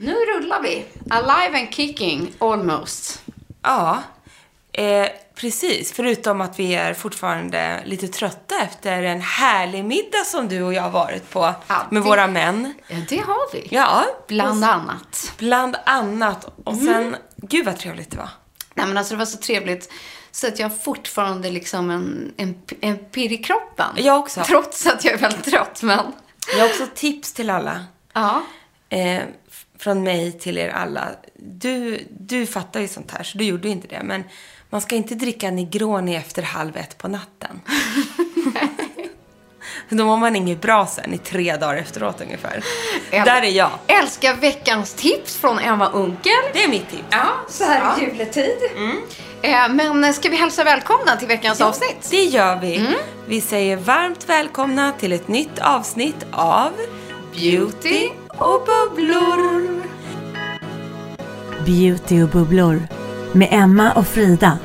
Nu rullar vi. Alive and kicking, almost. Ja, eh, precis. Förutom att vi är fortfarande lite trötta efter en härlig middag som du och jag har varit på Ja, med det- våra män. Ja, det har vi. Ja, Bland och- annat. Bland annat. Och Mm. sen, gud vad trevligt det var. Nej, men alltså det var så trevligt. Så att jag har fortfarande liksom en, en, en pirr i kroppen. Jag också. Trots att jag är väldigt trött, men... Jag har också tips till alla. Ja. Eh, från mig till er alla. Du, du fattar ju sånt här, så du gjorde ju inte det. Men man ska inte dricka Negroni efter halv ett på natten. Då mår man inget bra sen i tre dagar efteråt ungefär. Där är jag. Älskar veckans tips från Emma Unkel. Det är mitt tips. Ja, så här i juletid. Eh, men ska vi hälsa välkomna till veckans avsnitt? Det gör vi. Vi säger varmt välkomna till ett nytt avsnitt av Beauty och bubblor. Beauty och bubblor med Emma och Frida.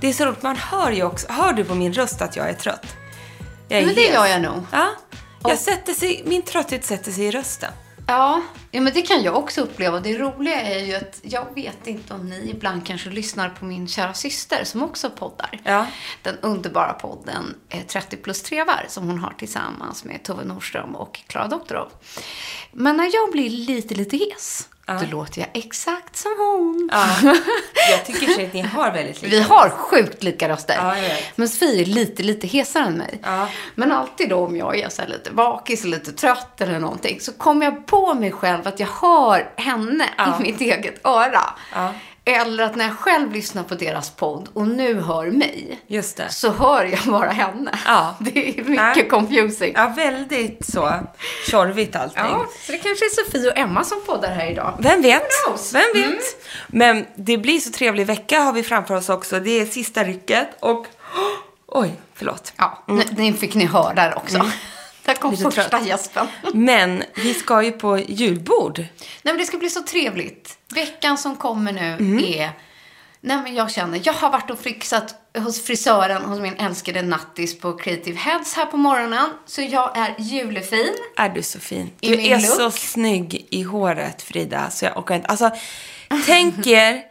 Det är så roligt, man hör ju också, hör du på min röst att jag är trött? Jag är Men det hes. gör jag nog. Ja. Jag sätter sig, min trötthet sätter sig i rösten. Ja, ja, men det kan jag också uppleva. Det roliga är ju att jag vet inte om ni ibland kanske lyssnar på min kära syster som också poddar. Ja. Den underbara podden eh, 30 plus trevar som hon har tillsammans med Tove Nordström och Klara Doktorov. Men när jag blir lite, lite hes, då låter jag exakt som hon. Ja. Jag tycker sig att ni har väldigt lika. Vi har sjukt lika röster. Ja. Men Sofie är lite, lite hesare än mig. Ja. Men alltid då om jag är så lite bakis, lite trött eller någonting, så kommer jag på mig själv att jag hör henne Ja. i mitt eget öra. Ja. Eller att när jag själv lyssnar på deras podd och nu hör mig, Just det. så hör jag bara henne. Ja. Det är mycket Nej. confusing. Ja, väldigt så tjorvigt allting. Ja, så det kanske är Sofie och Emma som poddar här idag. Vem vet? Vem vet? Mm. Men det blir så trevlig vecka har vi framför oss också. Det är sista rycket och... Oj, förlåt. Ja, nu, nu fick ni höra där också. Där kom. Lite första trött. gäspen. Men vi ska ju på julbord. Nej, men det ska bli så trevligt. Veckan som kommer nu Mm. är... Nej, men jag känner, jag har varit och fixat hos frisören hos min älskade nattis på Creative Heads här på morgonen. Så jag är julefin. Är du så fin? Du är look. så snygg i håret, Frida. Så jag orkar inte. Alltså, tänk er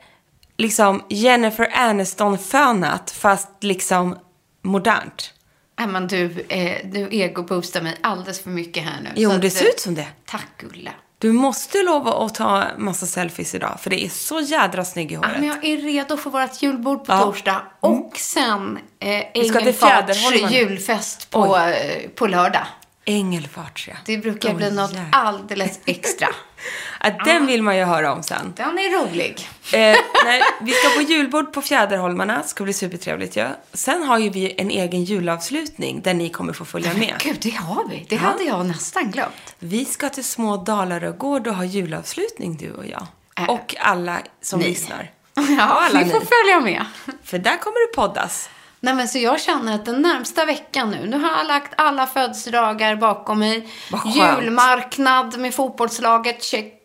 liksom Jennifer Aniston-fönat, fast liksom modernt. Nej, men du, eh, du egoboostar mig alldeles för mycket här nu. Jo, men det ser eh, ut som det. Tack, Gulle. Du måste lova att ta massa selfies idag, för det är så jädra snygg i Ja, håret. men jag är redo för vårt julbord på Ja. torsdag. Och sen eh, julfest på, eh, på lördag. Ängelfart, ja. Det brukar Åh, bli något jävlar. alldeles extra. Att den vill man ju höra om sen. Den är rolig. Eh, nej, vi ska på julbord på Fjäderholmarna. ska bli supertrevligt ju. Ja. Sen har ju vi en egen julavslutning där ni kommer få följa med. Gud, det har vi. Det hade jag nästan glömt. Vi ska till Små Dalarö gård och ha julavslutning du och jag. Äh. Och alla som Ni. lyssnar. Ja, alla ni får ni. följa med. För där kommer det poddas. Nej, men så jag känner att den närmsta veckan nu, nu har jag lagt alla födelsedagar bakom mig. Julmarknad med fotbollslaget, check.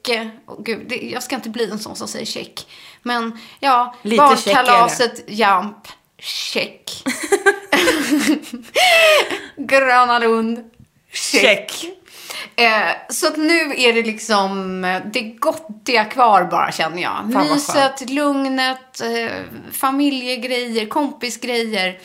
Oh, gud, det, jag ska inte bli en sån som säger check. Men ja, Lite barnkalaset, jamp, check. Gröna Lund, check. Eh, så att nu är det liksom eh, det gottiga kvar bara känner jag. Myset, lugnet, eh, familjegrejer, kompisgrejer,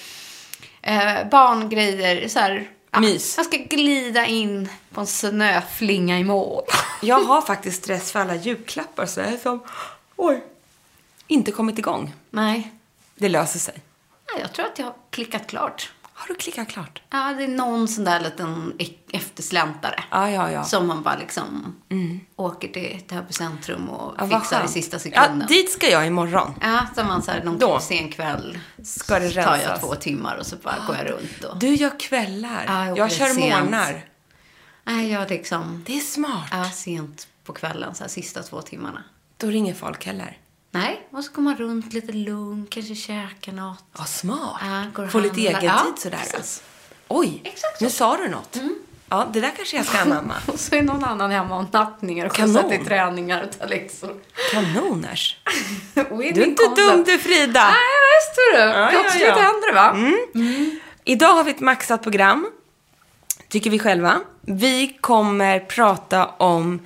eh, barngrejer. Så här, ja, Mys. Jag ska glida in på en snöflinga i mål. Jag har faktiskt stress för alla julklappar så jag är som, oj, inte kommit igång. Nej, Det löser sig. Nej, jag tror att jag har klickat klart. Har du klickat klart? Ja, det är någon sån där liten eftersläntare. Ja, ja, ja. Som man bara liksom åker till Täby centrum och Ja, fixar i sista sekunden. Ja, dit ska jag imorgon. Ja, som man så här, någon Då. sen kväll Ska det så tar jag två timmar och så bara går jag runt och... Du gör kvällar. Ja, jag jag kör morgnar. Nej, jag liksom... Det är smart. Ja, sent på kvällen, så här sista två timmarna. Då ringer folk heller. Nej, och så går man runt lite lugn, kanske käkar något. Ja, smart. Ja, går Få lite egen Ja, tid sådär. precis. Oj, Exakt nu så. sa du något. Ja, det där kanske jag ska anamma. Och så är någon annan hemma och nattningar och skjutsar till träningar och tar läxor. Kanoners. Du är inte koncept. dum du Frida. Nej, visst du. Ja, ja, Plötsligt ja. händer det va? Idag har vi ett maxat program. Tycker vi själva. Vi kommer prata om,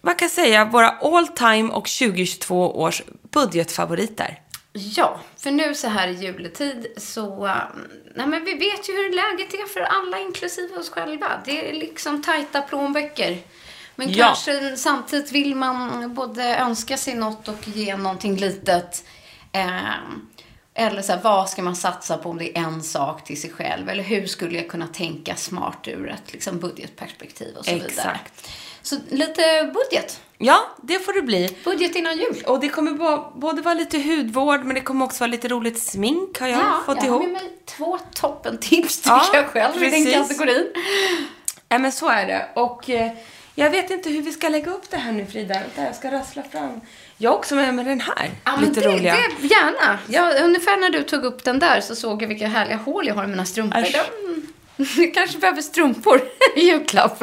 vad kan jag säga, våra all time och 2022 års budgetfavoriter. Ja, för nu så här i juletid så... um, Nej men vi vet ju hur läget är för alla, inklusive oss själva. Det är liksom tajta plånböcker. Men Ja. kanske samtidigt vill man både önska sig något och ge någonting litet. Ehm, eller så här, vad ska man satsa på om det är en sak till sig själv? Eller hur skulle jag kunna tänka smart ur ett liksom, budgetperspektiv och så vidare. Exakt. Så lite budget. Ja, det får det bli. Budget innan jul. Och det kommer både vara lite hudvård, men det kommer också vara lite roligt smink har jag fått jag ihop. har med mig två toppentips tycker Ja, jag själv i den precis. kategorin. Ja, men så är det. Och eh, jag vet inte hur vi ska lägga upp det här nu, Frida. Vänta, jag ska rassla fram. Jag har också med mig den här. Ja, men lite det, roliga. Det, gärna. Ja, ungefär när du tog upp den där så såg jag vilka härliga hål jag har i mina strumpor. Jag kanske behöver strumpor i julklapp.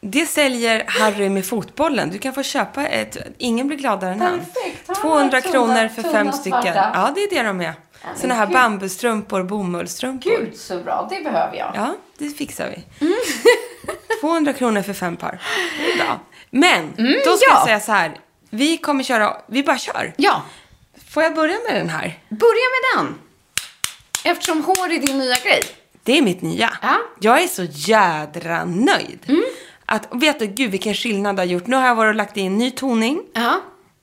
Det säljer Harry med fotbollen. Du kan få köpa ett. Ingen blir gladare än han. Perfekt. Ja, 200 tunna- kronor för tunna fem stycken. svarta. Ja, det är det de är. Såna här gud. bambustrumpor, bomullsstrumpor. Gud så bra, det behöver jag. Ja, det fixar vi. 200 kronor för fem par. Det är bra. Men, då ska ja. jag säga så här. Vi kommer köra, vi bara kör. Ja, Får jag börja med den här? börja med den. Eftersom hår är din nya grej. Det är mitt nya. Ja. Mm. Jag är så jädra nöjd. Att, vet du, gud vilken skillnad det har gjort. Nu har jag varit och lagt in ny toning. Ja,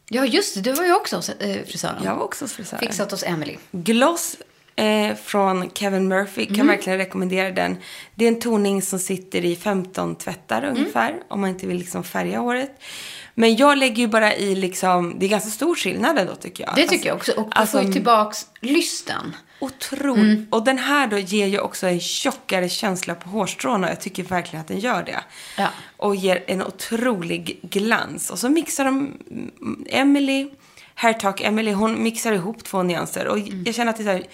ja just det. Du var ju också hos eh, frisören. Jag var också hos frisören. Fixat hos Emily. Gloss eh, från Kevin Murphy. Kan verkligen rekommendera den. Det är en toning som sitter i 15 tvättar ungefär. Om man inte vill liksom färga håret. Men jag lägger ju bara i liksom, det är ganska stor skillnad ändå tycker jag. Det tycker jag också. Och du alltså, får ju tillbaks lysten. Otroligt. Och den här då ger ju också en tjockare känsla på hårstråna. Jag tycker verkligen att den gör det. Ja. Och ger en otrolig glans. Och så mixar de mm, Emily, Hairtalk Emily, hon mixar ihop två nyanser. Och jag känner att det är så här mm,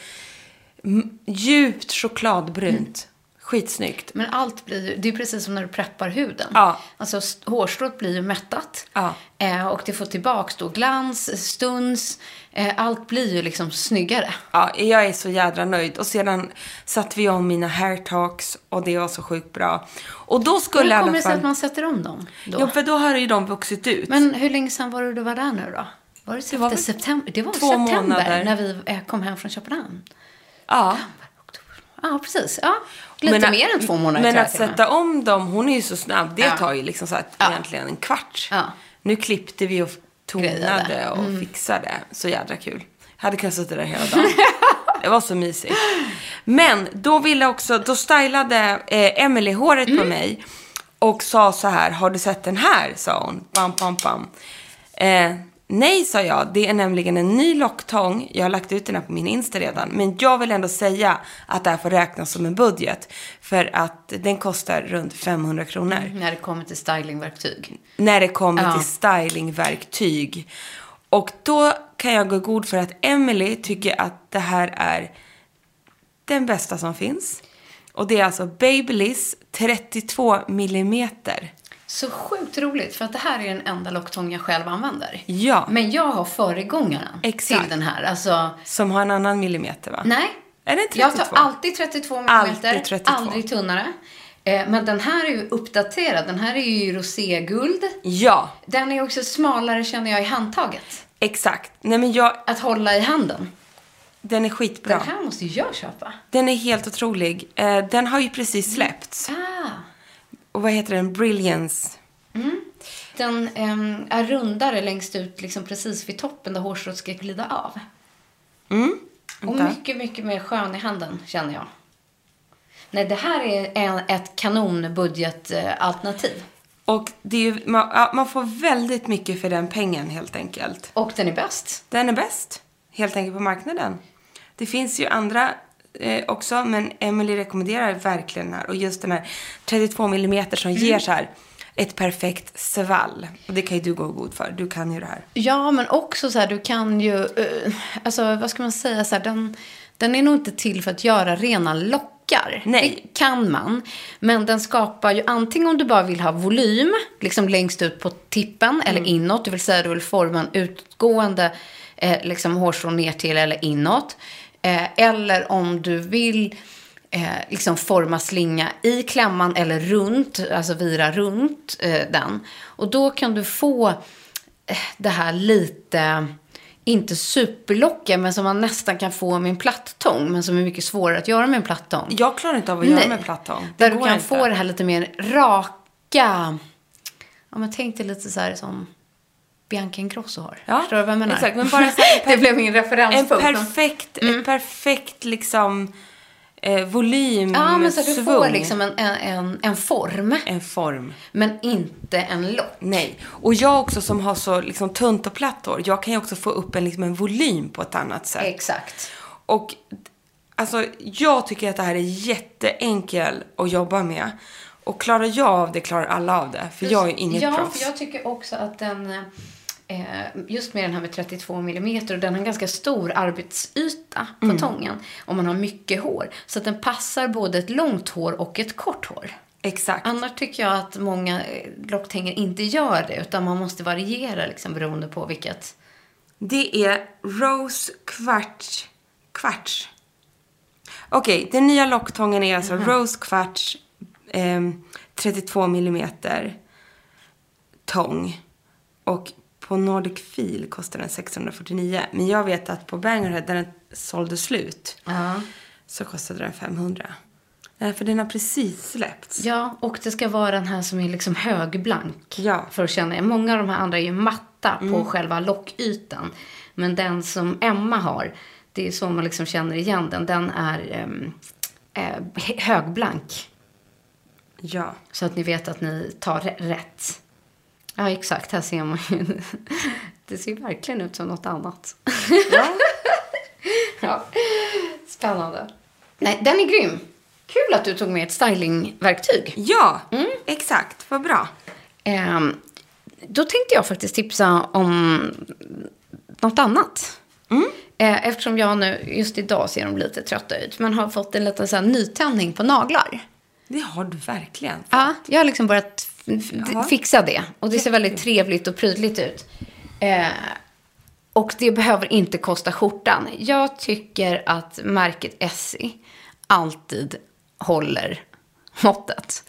djupt chokladbrunt. Skitsnyggt. Men allt blir ju, det är precis som när du preppar huden. Ja. Alltså hårstrået blir ju mättat. Ja. Eh, och det får tillbaks då glans, stuns. Eh, allt blir ju liksom snyggare. Ja, jag är så jädra nöjd. Och sedan satte vi om mina hairtalks och det var så sjukt bra. Och då skulle i Hur alla kommer det sig fall... att man sätter om dem då? Ja, för då har ju de vuxit ut. Men hur länge sedan var det du var där nu då? Var det, var efter väl september? Det var september månader. när vi eh, kom hem från Köpenhamn. Ja. Ja, precis. Ja, lite Men- mer än två månader Men att och sätta om dem, hon är ju så snabb. Det Ja. tar ju liksom så att Ja. egentligen en kvart. Ja. Nu klippte vi och tonade Grejade. Mm. och fixade. Så jädra kul. Jag hade kunnat sitta där hela dagen. det var så mysigt. Men då ville också, då stylade eh, Emily håret Mm. på mig. och sa så här, har du sett den här? sa hon. Bam, bam, bam. Eh, nej, sa jag. Det är nämligen en ny locktång. Jag har lagt ut den här på min Insta redan. Men jag vill ändå säga att det här får räknas som en budget. För att den kostar runt 500 kronor. När det kommer till stylingverktyg. När det kommer Ja. till stylingverktyg. Och då kan jag gå god för att Emily tycker att det här är den bästa som finns. Och det är alltså Babyliss 32 millimeter. Så sjukt roligt, för att det här är den enda locktång jag själv använder. Ja. Men jag har föregångaren Exakt. till den här. Alltså, Som har en annan millimeter va? nej. Är det 32? Jag tar alltid 32 mm, Alltid 32. aldrig tunnare. Eh, Men den här är ju uppdaterad. Den här är ju roséguld. Ja, Den är också smalare känner jag i handtaget. exakt. Nej men jag, Att hålla i handen. den är skitbra. Den här måste jag köpa. Den är helt otrolig. Eh, Den har ju precis släppts. Ah. Och vad heter den? Brilliance. Den ehm, är rundare längst ut, liksom precis vid toppen där hårstrået ska glida av. Mm. Och mycket, mycket mer skön i handen, känner jag. Nej, det här är en, ett kanonbudgetalternativ. Och det är ju, man, man får väldigt mycket för den pengen helt enkelt. Och den är bäst. Den är bäst, helt enkelt på marknaden. Det finns ju andra eh, också, men Emily rekommenderar verkligen den här. Och just den här 32 mm som ger så här ett perfekt svall. Och det kan ju du gå god för. Du kan ju det här. Ja, men också så här, du kan ju... eh, alltså, vad ska man säga? Så här, den, den är nog inte till för att göra rena lockar. Nej. Det kan man. Men den skapar ju antingen om du bara vill ha volym, liksom längst ut på tippen eller inåt. Det vill säga du vill forma en utgående eh, liksom hårstrå ner till eller inåt. Eh, eller om du vill eh, liksom forma slinga i klämman eller runt, alltså vira runt eh, den. Och då kan du få eh, det här lite, inte superlockiga, men som man nästan kan få med en plattång, men som är mycket svårare att göra med en plattång. Jag klarar inte av att göra med plattång. Det Där du kan inte. få det här lite mer raka, ja men tänk dig lite så här som Bianca Ingrosso har. Ja, Förstår du vad jag menar? exakt, men bara här- det blev min En referenspunkt. perfekt, ett perfekt liksom eh, volym, Ja, men så att du får liksom en, en, en, en form, en form. men inte en lock. Nej. Och jag också som har så liksom tunt och platt hår, jag kan ju också få upp en, liksom en volym på ett annat sätt. Exakt. Och alltså, jag tycker att det här är jätteenkel att jobba med. Och klarar jag av det, klarar alla av det. För jag är ju inget ja, proffs. för jag tycker också att den, eh, just med den här med 32 mm, och den har en ganska stor arbetsyta på Mm. tången. Om man har mycket hår. Så att den passar både ett långt hår och ett kort hår. Exakt. Annars tycker jag att många eh, locktänger inte gör det, utan man måste variera liksom, beroende på vilket. Det är Rose Quartz. Quartz. Okej, den nya locktången är alltså Rose Quartz ehm, 32 millimeter tång. Och på Nordic Feel kostar den 649. Men jag vet att på Bangerhead, där den sålde slut, så kostade den 500. Nej, för den har precis släppts. Ja, och det ska vara den här som är liksom högblank. Ja. För att känna, många av de här andra är ju matta på själva lockytan. Men den som Emma har, det är så man liksom känner igen den. Den är ehm, eh, högblank. Ja. Så att ni vet att ni tar rä- rätt. Ja, exakt. Här ser man ju. Det ser verkligen ut som något annat. ja. Spännande. Nej, den är grym. Kul att du tog med ett stylingverktyg. Ja, exakt. Vad bra. Ehm, då tänkte jag faktiskt tipsa om något annat. Eh, eftersom jag nu, just idag ser de lite trötta ut, men har fått en liten så här nytändning på naglar. Det har du verkligen. Ja, jag har liksom börjat f- f- Ja. fixa det. Och det ser väldigt trevligt och prydligt ut. Eh, och det behöver inte kosta skjortan. Jag tycker att märket Essie alltid håller måttet.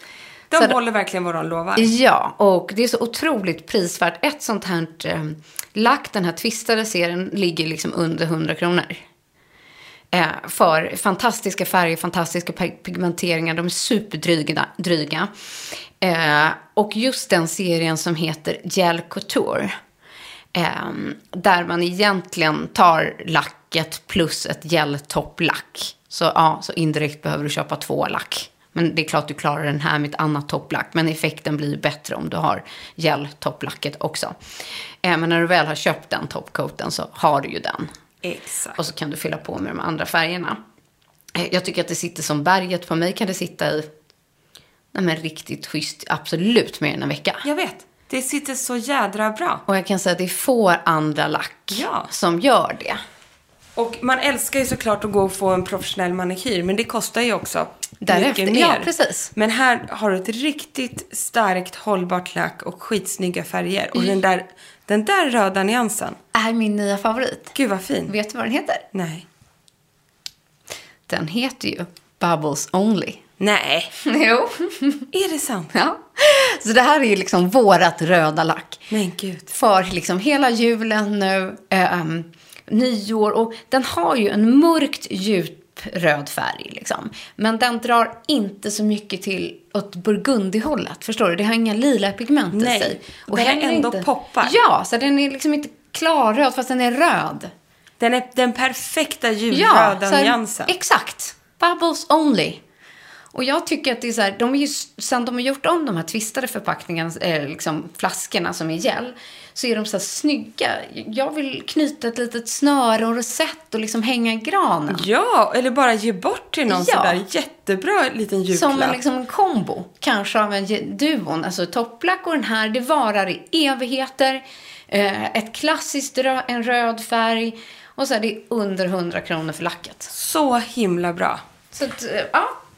De Så håller verkligen vad de lovar. Ja, och det är så otroligt prisvärt. Ett sånt här eh, lack, den här twistade serien, ligger liksom under 100 kronor. Eh, för fantastiska färger, fantastiska pigmenteringar. De är superdryga. Dryga. Eh, och just den serien som heter Gel Couture. Eh, där man egentligen tar lacket plus ett geltopplack. Så, ja, så indirekt behöver du köpa två lack Men det är klart du klarar den här med ett annat topplack. Men effekten blir bättre om du har gel-topplacket också. Eh, men när du väl har köpt den topcoaten så har du ju den. Exakt. Och så kan du fylla på med de andra färgerna. Eh, Jag tycker att det sitter som berget. På mig kan det sitta i nej men riktigt schysst, absolut mer än en vecka. Jag vet. Det sitter så jädra bra. Och jag kan säga att det är få andra lack Ja. som gör det. Och man älskar ju såklart att gå och få en professionell manikyr, men det kostar ju också Därefter, mycket mer. ja, precis. Men här har du ett riktigt starkt hållbart lack och skitsnygga färger. Och den där, den där röda nyansen, Är min nya favorit. gud vad fin. Vet du vad den heter? Nej. Den heter ju Bubbles Only. Nej, jo. är det sant? ja. Så det här är ju liksom vårat röda lack. Men gud. För liksom hela julen nu, ehm, nyår och den har ju en mörkt djup röd färg liksom. Men den drar inte så mycket till åt burgundihållet, förstår du? Det har inga lila pigment Nej, i sig. den är ändå poppar. Ja, så den är liksom inte klarröd fast den är röd. Den är den perfekta Ja, julröda här- nyansen. Exakt. Bubbles only. Och jag tycker att det är så här, de är ju, sen de har gjort om de här twistade förpackningarna, eh, liksom flaskorna som är gel, så är de så här snygga. Jag vill knyta ett litet snöre och rosett och liksom hänga i granen. Ja, eller bara ge bort till någon Ja. sådär jättebra liten julklapp. Som en, liksom en kombo, kanske av en duon. Alltså topplack och den här, det varar i evigheter. Eh, ett klassiskt rö- en röd färg. Och så är det under 100 kronor för lacket. Så himla bra. Så att, eh, ja,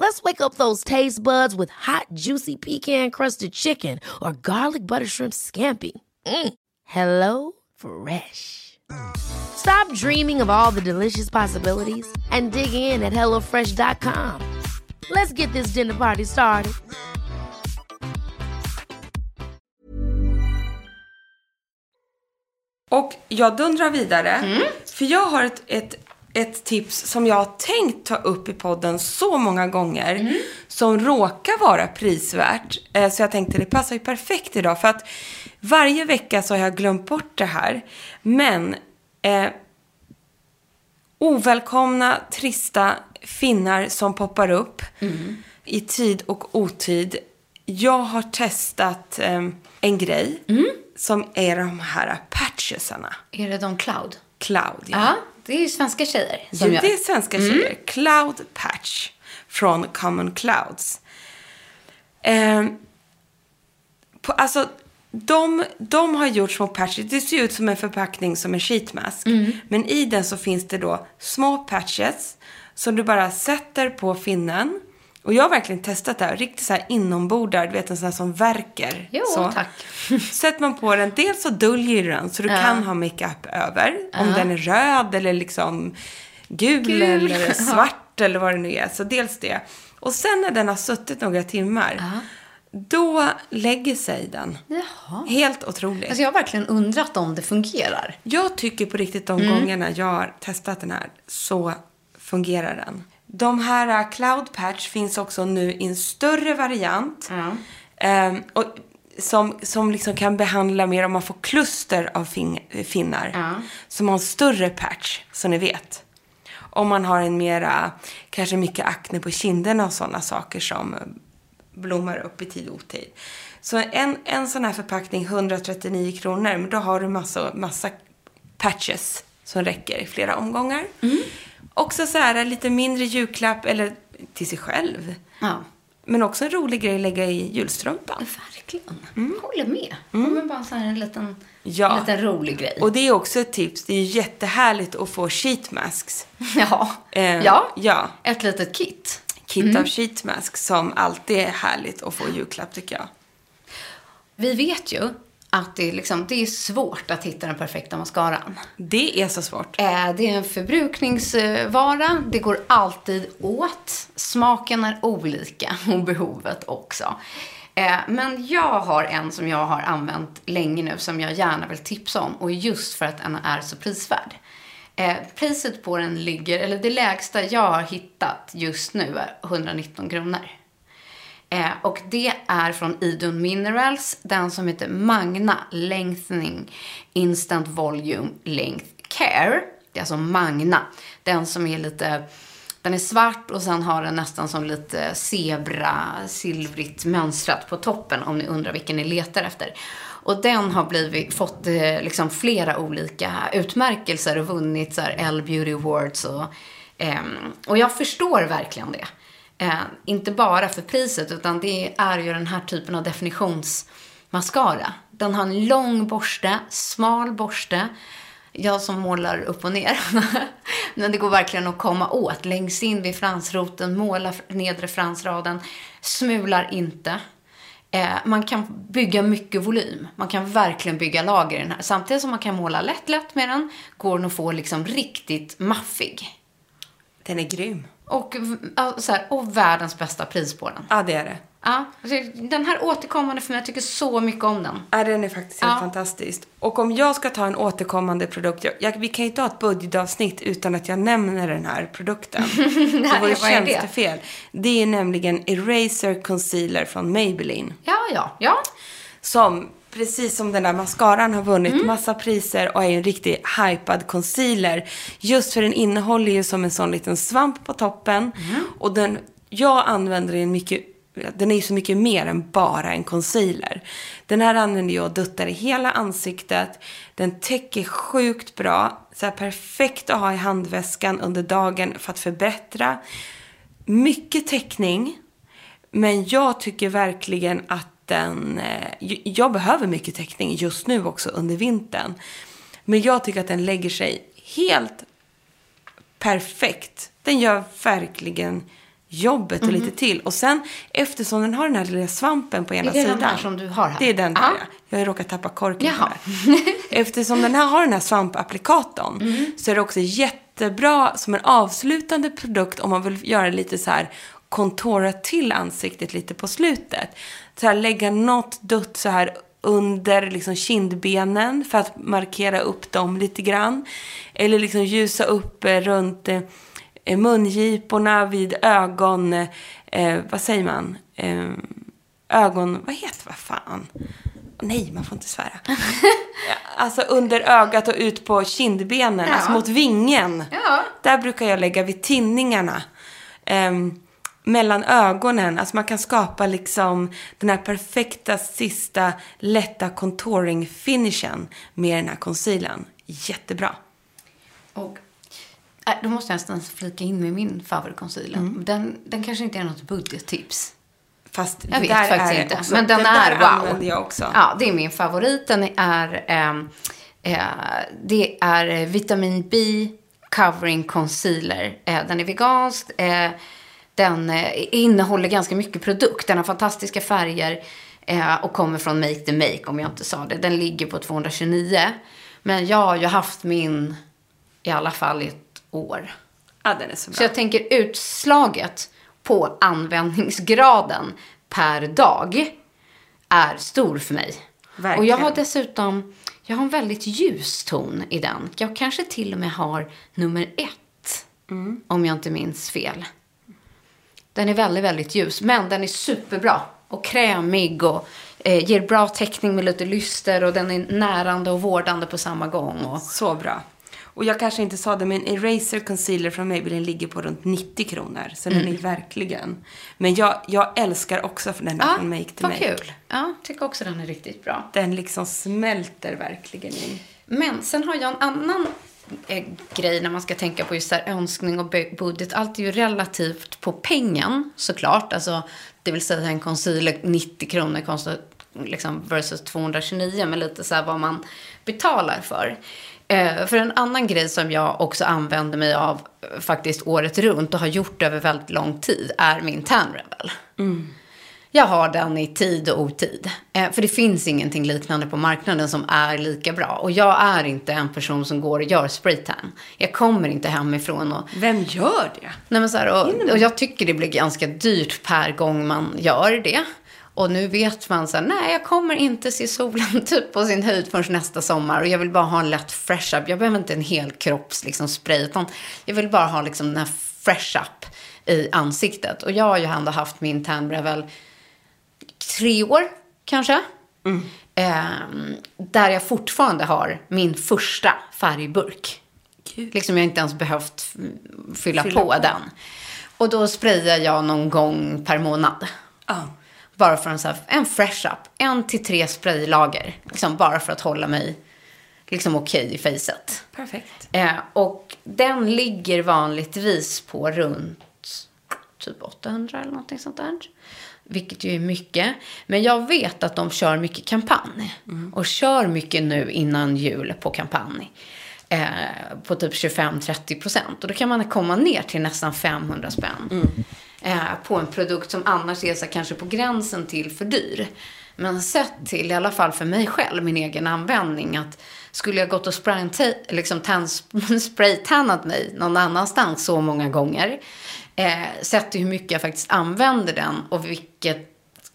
Let's wake up those taste buds with hot, juicy pecan-crusted chicken or garlic butter shrimp scampi. Mm. Hello Fresh. Stop dreaming of all the delicious possibilities and dig in at HelloFresh.com. Let's get this dinner party started. Och jag dundrar vidare. Mm. För jag har ett, ett, ett tips som jag har tänkt ta upp i podden så många gånger. Mm. Som råkar vara prisvärt. Eh, Så jag tänkte det passar ju perfekt idag. För att varje vecka så har jag glömt bort det här. Men eh, ovälkomna, trista finnar som poppar upp i tid och otid. Jag har testat eh, en grej som är de här patchesarna. Är det de Cloud? Cloud, ja. Ja, det är ju svenska tjejer som gör. det är svenska tjejer. Cloud Patch från Common Clouds. Ehm, på, alltså, de, de har gjort små patches. Det ser ut som en förpackning som en sheetmask. Men i den så finns det då små patches som du bara sätter på finnen. Och jag har verkligen testat det här. Riktigt så här inombordar, du vet en sån här som verkar. Jo, så. tack. Sätter man på den, dels så döljer den så du kan ha makeup över. Om den är röd eller liksom gul, Gul. eller svart eller vad det nu är. Så dels det. Och sen när den har suttit några timmar, då lägger sig den. Jaha. Helt otroligt. Alltså jag har verkligen undrat om det fungerar. Jag tycker på riktigt de gångerna jag har testat den här så fungerar den. De här uh, Cloud Patch finns också nu i en större variant. Ehm, och som, som liksom kan behandla mer om man får kluster av fing- finnar. Ja. Som har en större patch, som ni vet. Om man har en mera, kanske mycket akne på kinderna och sådana saker som blommar upp i tid och otid. Så en, en sån här förpackning, 139 kronor, men då har du massa, massa patches som räcker i flera omgångar. Också så här lite mindre julklapp, eller till sig själv. Ja. Men också en rolig grej att lägga i julstrumpan. Verkligen. Håller med. Mm. bara så här en liten, Ja. en liten rolig grej. Och det är också ett tips. Det är jättehärligt att få sheet masks. ja. Eh, ja. ja. Ett litet kit. Kit av sheet masks som alltid är härligt att få julklapp tycker jag. Vi vet ju att det är, liksom, det är svårt att hitta den perfekta mascaran. Det är så svårt. Eh, Det är en förbrukningsvara. Det går alltid åt. Smaken är olika och behovet också. Eh, Men jag har en som jag har använt länge nu som jag gärna vill tipsa om. Och just för att den är så prisvärd. Eh, Priset på den ligger, eller det lägsta jag har hittat just nu är 119 kronor. Eh, och det är från Idun Minerals, den som heter Magna Lengthening Instant Volume Length Care. Det är alltså Magna. Den som är lite, den är svart och sen har den nästan som lite zebra, silvrigt mönstrat på toppen om ni undrar vilken ni letar efter. Och den har blivit, fått eh, liksom flera olika utmärkelser och vunnit så här L Beauty Awards och, eh, och jag förstår verkligen det. Eh, inte bara för priset, utan det är ju den här typen av definitionsmascara. Den har en lång borste, smal borste. Jag som målar upp och ner. Men det går verkligen att komma åt. Längst in vid fransroten, måla nedre fransraden. Smular inte. Eh, man kan bygga mycket volym. Man kan verkligen bygga lager i den här. Samtidigt som man kan måla lätt, lätt med den, går den att få liksom riktigt maffig. Den är grym. Och, så här, och världens bästa pris på den. Ja, det är det. Ja, den här återkommande för mig, jag tycker så mycket om den. Ja, den är faktiskt helt Ja. fantastisk. Och om jag ska ta en återkommande produkt, jag, jag, vi kan ju inte ha ett budgetavsnitt utan att jag nämner den här produkten. det vore är det? tjänstefel. Det är nämligen Eraser Concealer från Maybelline. Ja, ja, ja. Som, precis som den där mascaran har vunnit massa priser och är en riktigt hypad concealer. Just för den innehåller ju som en sån liten svamp på toppen. Och den, jag använder den mycket, den är ju så mycket mer än bara en concealer. Den här använder jag och duttar i hela ansiktet. Den täcker sjukt bra. Så perfekt att ha i handväskan under dagen för att förbättra. Mycket täckning. Men jag tycker verkligen att den... eh, Jag behöver mycket täckning just nu också under vintern. Men jag tycker att den lägger sig helt perfekt. Den gör verkligen jobbet och lite till. Och sen eftersom den har den här lilla svampen på ena. Är det den sidan. där som du har här? Det är den där, ja. Jag har råkat tappa korken Jaha. här. Eftersom den här har den här svampapplikatorn Mm. så är det också jättebra som en avslutande produkt om man vill göra lite så här kontora till ansiktet lite på slutet. Så här lägga något dutt så här under liksom kindbenen för att markera upp dem lite grann. Eller liksom ljusa upp eh, runt eh, mungiporna vid ögon... Eh, vad säger man? Eh, ögon... Vad heter vad fan? Nej, man får inte svära. Alltså under ögat och ut på kindbenen, Ja. alltså mot vingen. Ja. Där brukar jag lägga vid tinningarna. Ehm, mellan ögonen. Alltså man kan skapa liksom den här perfekta sista lätta contouring finishen med den här concealern. Jättebra. Och, äh, då måste jag nästan flika in med min favoritconcealer. Mm. Den, den kanske inte är något budgettips. Fast Jag vet faktiskt inte. Också, men den, det är wow. jag också. Ja, det är min favorit. Den är, ehm, eh, det är vitamin B covering concealer. Eh, den är vegansk. Den eh, innehåller ganska mycket produkt. Den har fantastiska färger. Eh, och kommer från Make the Make om jag inte sa det. Den ligger på 229. Men jag har ju haft min i alla fall i ett år. Ja, den är så Så bra. jag tänker utslaget på användningsgraden per dag är stor för mig. Verkligen. Och jag har dessutom, jag har en väldigt ljus ton i den. Jag kanske till och med har nummer ett, Mm. om jag inte minns fel. Den är väldigt, väldigt ljus, men den är superbra och krämig och eh, ger bra täckning med lite lyster och den är närande och vårdande på samma gång. Och, Så bra. Och jag kanske inte sa det, men Eraser Concealer från Maybelline ligger på runt 90 kronor. Så den är verkligen... Men jag, jag älskar också den där från Make to vad Make. kul. Ja, tycker också den är riktigt bra. Den liksom smälter verkligen in. Men sen har jag en annan grej när man ska tänka på just här önskning och budget. Allt är ju relativt på pengen såklart. Alltså, det vill säga en concealer 90 kronor kostar liksom versus 229 men lite så här vad man betalar för. Eh, för en annan grej som jag också använder mig av eh, faktiskt året runt och har gjort över väldigt lång tid är min tan rebel. Mm. Jag har den i tid och otid. Eh, för det finns ingenting liknande på marknaden som är lika bra. Och jag är inte en person som går och gör spraytan. Jag kommer inte hemifrån och... Vem gör det? Nej, men så här, och, och jag tycker det blir ganska dyrt per gång man gör det. Och nu vet man så här, nej jag kommer inte se solen typ på sin höjd förrän nästa sommar. Och jag vill bara ha en lätt fresh up. Jag behöver inte en hel kropps liksom, spray. Utan jag vill bara ha liksom, den här fresh up i ansiktet. Och jag har ju ändå haft min tan Revel tre år kanske. Ehm, där jag fortfarande har min första färgburk. Liksom jag inte ens behövt fylla, Fylla på, på. den. Och då sprayar jag någon gång per månad. Ja. Bara för en, så här, en fresh up. En till tre spraylager. Liksom bara för att hålla mig liksom okej i facet. Perfekt. Eh, och den ligger vanligtvis på runt typ 800 eller någonting sånt där. Vilket ju är mycket. Men jag vet att de kör mycket kampanj. Och kör mycket nu innan jul på kampanj. Eh, på typ 25-30 procent. Och då kan man komma ner till nästan 500 spänn. Eh, på en produkt som annars är så kanske på gränsen till för dyr. Men sett till, i alla fall för mig själv, min egen användning. att Skulle jag gått och liksom tan, spraytannat mig någon annanstans så många gånger. Eh, sett hur mycket jag faktiskt använder den och vilket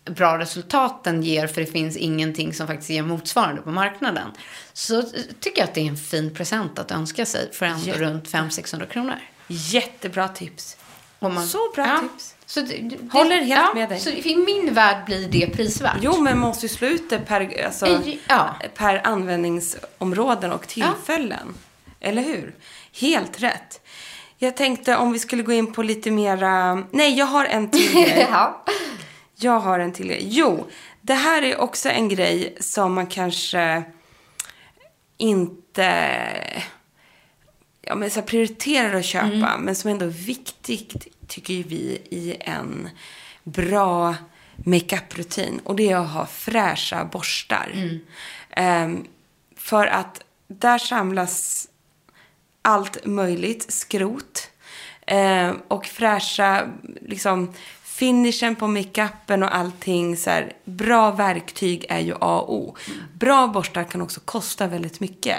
bra resultat den ger. För det finns ingenting som faktiskt ger motsvarande på marknaden. Så tycker jag att det är en fin present att önska sig för ändå Jätte. runt 500-600 kronor. Jättebra tips. Man, Så bra tips. Så det, Håller helt med dig. Så i min värld blir det prisvärt. Jo, men man måste ju slå ut det per, alltså, I- ja. per användningsområden och tillfällen. Eller hur? Helt rätt. Jag tänkte om vi skulle gå in på lite mera... Nej, jag har en till grej. ja. Jag har en till grej. Jo, det här är också en grej som man kanske inte ja, men så prioriterar att köpa, men som ändå är viktigt, tycker ju vi, i en bra makeup-rutin. Och det är att ha fräscha borstar. Ehm, för att där samlas allt möjligt skrot. Eh, och fräscha, liksom, finishen på makeupen och allting. Så här, bra verktyg är ju A och O. Bra borstar kan också kosta väldigt mycket.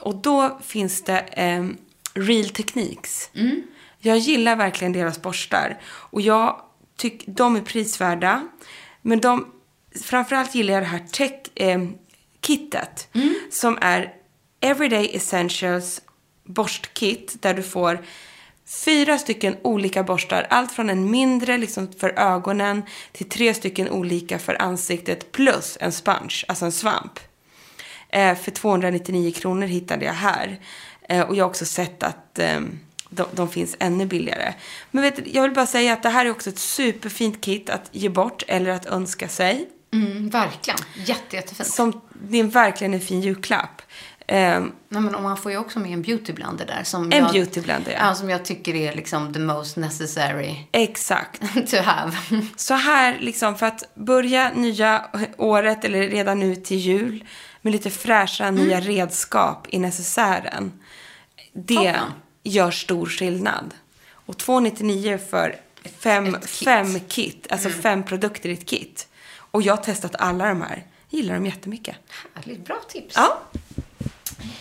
Och då finns det eh, Real Techniques. Jag gillar verkligen deras borstar. Och jag tycker de är prisvärda. Men de, framförallt gillar jag det här tech, eh, kittet. Som är Everyday Essentials borstkit. Där du får fyra stycken olika borstar. Allt från en mindre liksom för ögonen till tre stycken olika för ansiktet. Plus en sponge, alltså en svamp. Eh, för 299 kronor hittade jag här. Eh, och jag har också sett att eh, de, de finns ännu billigare. Men vet, jag vill bara säga att det här är också ett superfint kit att ge bort eller att önska sig. Mm, verkligen. Jätte, jättefint. Som, det är verkligen en fin julklapp. Eh, Nej, men man får ju också med en beautyblender där. Som En jag, beautyblender, ja. ja. Som jag tycker är liksom the most necessary exakt. to have. Så här, liksom, för att börja nya året, eller redan nu till jul, med lite fräscha nya redskap i necessären. Det Toppen. Gör stor skillnad. Och 299 för fem, kit. fem kit, alltså fem produkter i ett kit. Och jag har testat alla de här. Gillar dem jättemycket. Härligt, bra tips. Ja,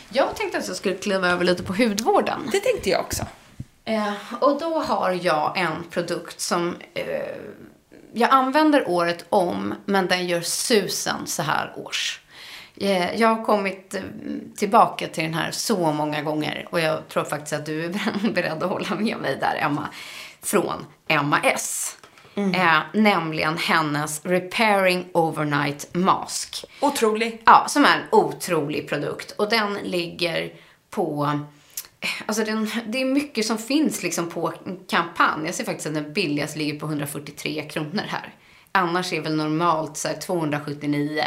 Jag tänkte att jag skulle kliva över lite på hudvården. det tänkte jag också. Eh, och då har jag en produkt som eh, jag använder året om, men den gör susen så här års. Eh, jag har kommit eh, tillbaka till den här så många gånger och jag tror faktiskt att du är beredd att hålla med mig där, Emma. Från Emma S. Eh, nämligen hennes Repairing Overnight Mask. Otrolig. Ja, som är en otrolig produkt. Och den ligger på... Alltså den, det är mycket som finns liksom på kampanj. Jag ser faktiskt att den billigaste ligger på 143 kronor här. Annars är väl normalt så här 279.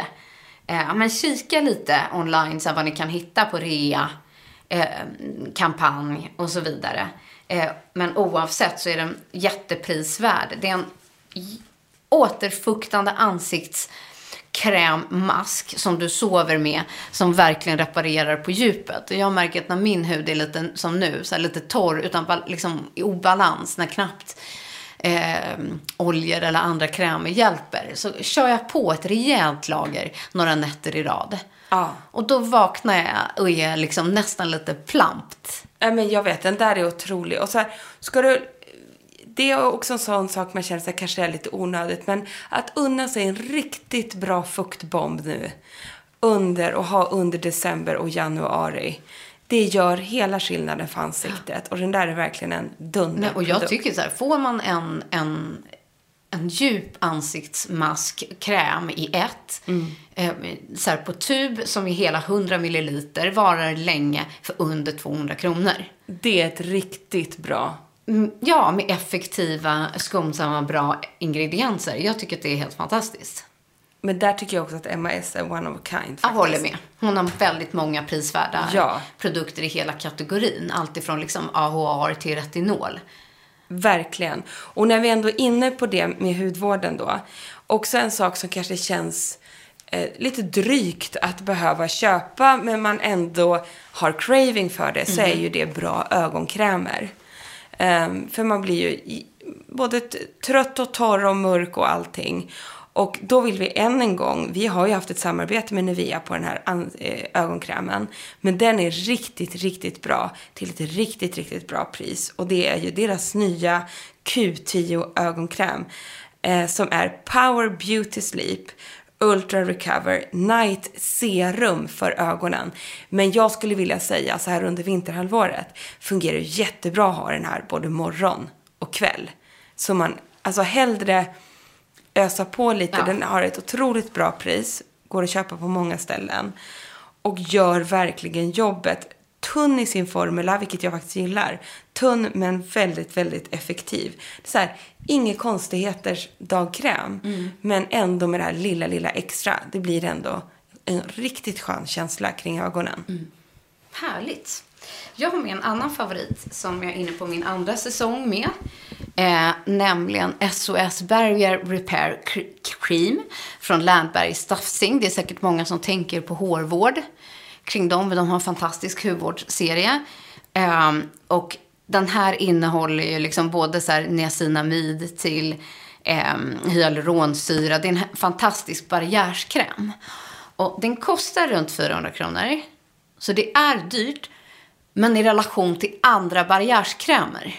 Eh, men kika lite online så här, vad ni kan hitta på rea, eh, kampanj och så vidare. Eh, men oavsett så är den jätteprisvärd. Det är en återfuktande ansiktskrämmask som du sover med som verkligen reparerar på djupet. Och jag märker att när min hud är lite som nu, så här lite torr utan liksom i obalans, när knappt eh, oljor eller andra krämer hjälper, så kör jag på ett rejält lager några nätter i rad. Ja. Och då vaknar jag och är liksom nästan lite plampt. Nej, men jag vet, den där är otrolig. Och så här, ska du... Det är också en sån sak man känner sig kanske är lite onödigt. Men att unna sig en riktigt bra fuktbomb nu under och ha under december och januari. Det gör hela skillnaden för ansiktet. Och den där är verkligen en dunder. Nej, och jag tycker så här, får man en, en, en djup ansiktsmaskkräm i ett, eh, så här på tub som är hela 100 milliliter, varar länge för under 200 kronor. Det är ett riktigt bra. Mm, Ja, med effektiva, skonsamma, bra ingredienser. Jag tycker att det är helt fantastiskt. Men där tycker jag också att MAS är one of a kind. Jag faktiskt. håller med. Hon har väldigt många prisvärda Ja. produkter i hela kategorin. Allt ifrån liksom AHR till retinol. Verkligen. Och när vi ändå är inne på det med hudvården då. Också en sak som kanske känns eh, lite drygt att behöva köpa men man ändå har craving för det så är ju det bra ögonkrämer. Ehm, för man blir ju både trött och torr och mörk och allting. Och då vill vi än en gång, vi har ju haft ett samarbete med Nivea på den här eh, ögonkrämen. Men den är riktigt, riktigt bra till ett riktigt, riktigt bra pris. Och det är ju deras nya Q10 ögonkräm. Eh, som är Power Beauty Sleep Ultra Recover Night Serum för ögonen. Men jag skulle vilja säga så här under vinterhalvåret fungerar det jättebra att ha den här både morgon och kväll. Så man, alltså hellre ösa på lite. Ja. Den har ett otroligt bra pris. Går att köpa på många ställen. Och gör verkligen jobbet. Tunn i sin formula, vilket jag faktiskt gillar. Tunn men väldigt, väldigt effektiv. Så här, inga konstigheters dagkräm. Men ändå med det här lilla, lilla extra. Det blir ändå en riktigt skön känsla kring ögonen. Härligt. Jag har med en annan favorit som jag är inne på min andra säsong med. Eh, nämligen SOS Barrier Repair Cream från Landberg Staffsing. Det är säkert många som tänker på hårvård kring dem. Men de har en fantastisk hudvårdsserie. Eh, och den här innehåller ju liksom både så här niacinamid till eh, hyaluronsyra. Det är en fantastisk barriärskräm. Och den kostar runt 400 kronor. Så det är dyrt, men i relation till andra barriärskrämer.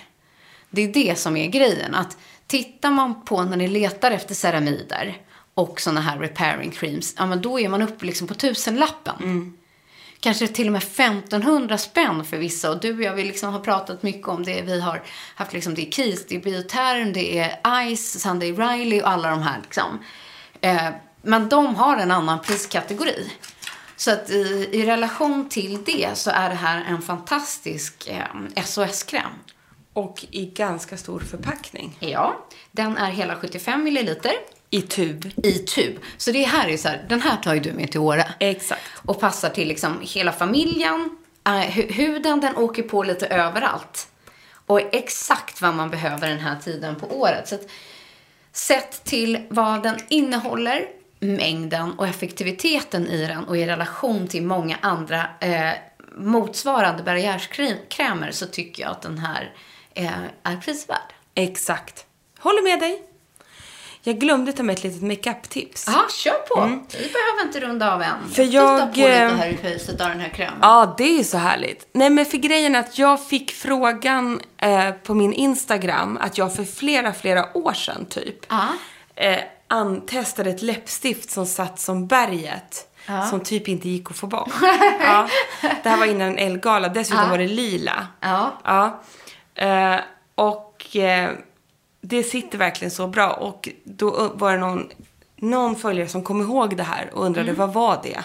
Det är det som är grejen. Att tittar man på när ni letar efter ceramider och såna här repairing creams, ja men då är man uppe liksom på tusenlappen. Kanske till och med 1500 spänn för vissa. Och du och jag vi liksom har pratat mycket om det. Vi har haft liksom, det är Kiehl's, det är Bioterm, det är Ice, Sunday Riley och alla de här liksom. Eh, men de har en annan priskategori. Så att i, i relation till det så är det här en fantastisk eh, SOS-kräm. Och i ganska stor förpackning. Ja, den är hela 75 milliliter I tub. i tub. Så det här är så här, den här tar ju du med till Åre. Exakt. Och passar till liksom hela familjen. Eh, hu- huden den åker på lite överallt. Och är exakt vad man behöver den här tiden på året. Så att, sett till vad den innehåller, mängden och effektiviteten i den och i relation till många andra eh, motsvarande barriärskrämer så tycker jag att den här eh, är prisvärd. Exakt. Håller med dig. Jag glömde ta med ett litet makeup-tips. Ja, kör på. Vi behöver inte runda av än. Mm. För Titta jag, på lite eh, här i priset av den här krämen. Ja, det är så härligt. Nej, men för grejen är att jag fick frågan eh, på min Instagram att jag för flera, flera år sedan typ Ja. eh, an- testade ett läppstift som satt som berget. Som typ inte gick att få bort. ja. Det här var innan en Elgala. Dessutom Ja. var det lila. Ja. Ja. Eh, och eh, det sitter verkligen så bra. Och då var det någon, någon följare som kom ihåg det här och undrade vad var det?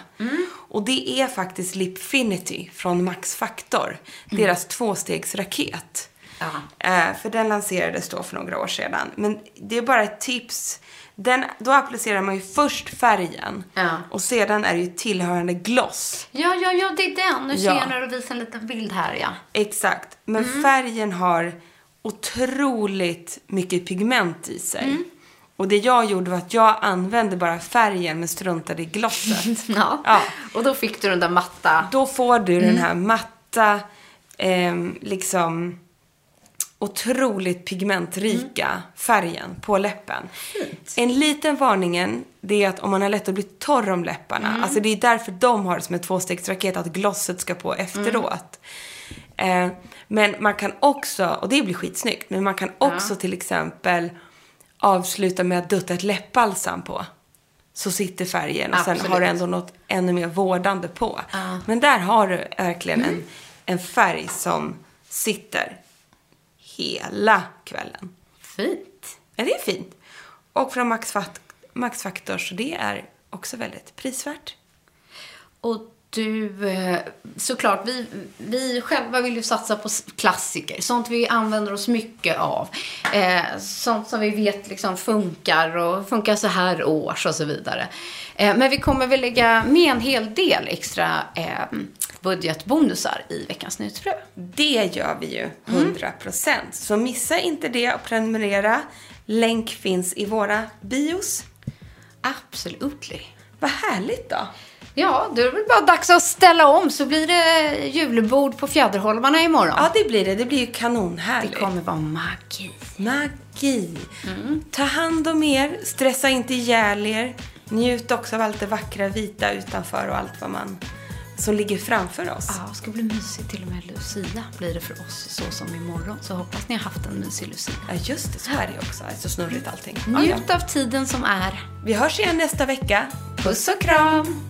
Och det är faktiskt Lipfinity från Max Factor. Deras tvåstegsraket. Ja. Eh, för den lanserades då för några år sedan. Men det är bara ett tips. Den, då applicerar man ju först färgen. Ja. Och sedan är det ju tillhörande gloss. Ja, ja, ja, det är den. Nu ser Ja. jag när du visar en liten bild här, ja. Exakt. Men färgen har otroligt mycket pigment i sig. Och det jag gjorde var att jag använde bara färgen men struntade i glosset. Ja. Ja. Och då fick du den där matta. Då får du den här matta, ehm, liksom otroligt pigmentrika färgen på läppen. En liten varningen, det är att om man har lätt att bli torr om läpparna, alltså det är därför de har det som ett tvåstegsraket, att glosset ska på efteråt. Eh, men man kan också, och det blir skitsnyggt, men man kan också till exempel avsluta med att dutta ett läppbalsam på. Så sitter färgen och sen Absolut. har du ändå något ännu mer vårdande på. Men där har du verkligen en, en färg som sitter hela kvällen. Fint. Ja, det är fint. Och från Max, Fac- Max Factor, så det är också väldigt prisvärt. Och du, eh, såklart, vi, vi själva vill ju satsa på klassiker. Sånt vi använder oss mycket av. Eh, sånt som vi vet liksom funkar och funkar så här års och så vidare. Eh, men vi kommer väl lägga med en hel del extra eh, budgetbonusar i veckans nyhetsbrev. Det gör vi ju, 100%. Så missa inte det och prenumerera. Länk finns i våra bios. Absolutely. Vad härligt då. Ja, då är det väl bara dags att ställa om så blir det julbord på Fjäderholmarna imorgon. Ja, det blir det. Det blir ju kanonhärligt. det kommer vara magi. Magi. Ta hand om er. Stressa inte ihjäl er. Njut också av allt det vackra vita utanför och allt vad man som ligger framför oss. Ja, det ska bli mysigt. Till och med Lucia blir det för oss så som imorgon. Så hoppas ni har haft en mysig Lucia. Ja, just det. Så är det också. Det är så snurrigt allting. Ja, ja. Njut av tiden som är. Vi hörs igen nästa vecka. Puss och kram!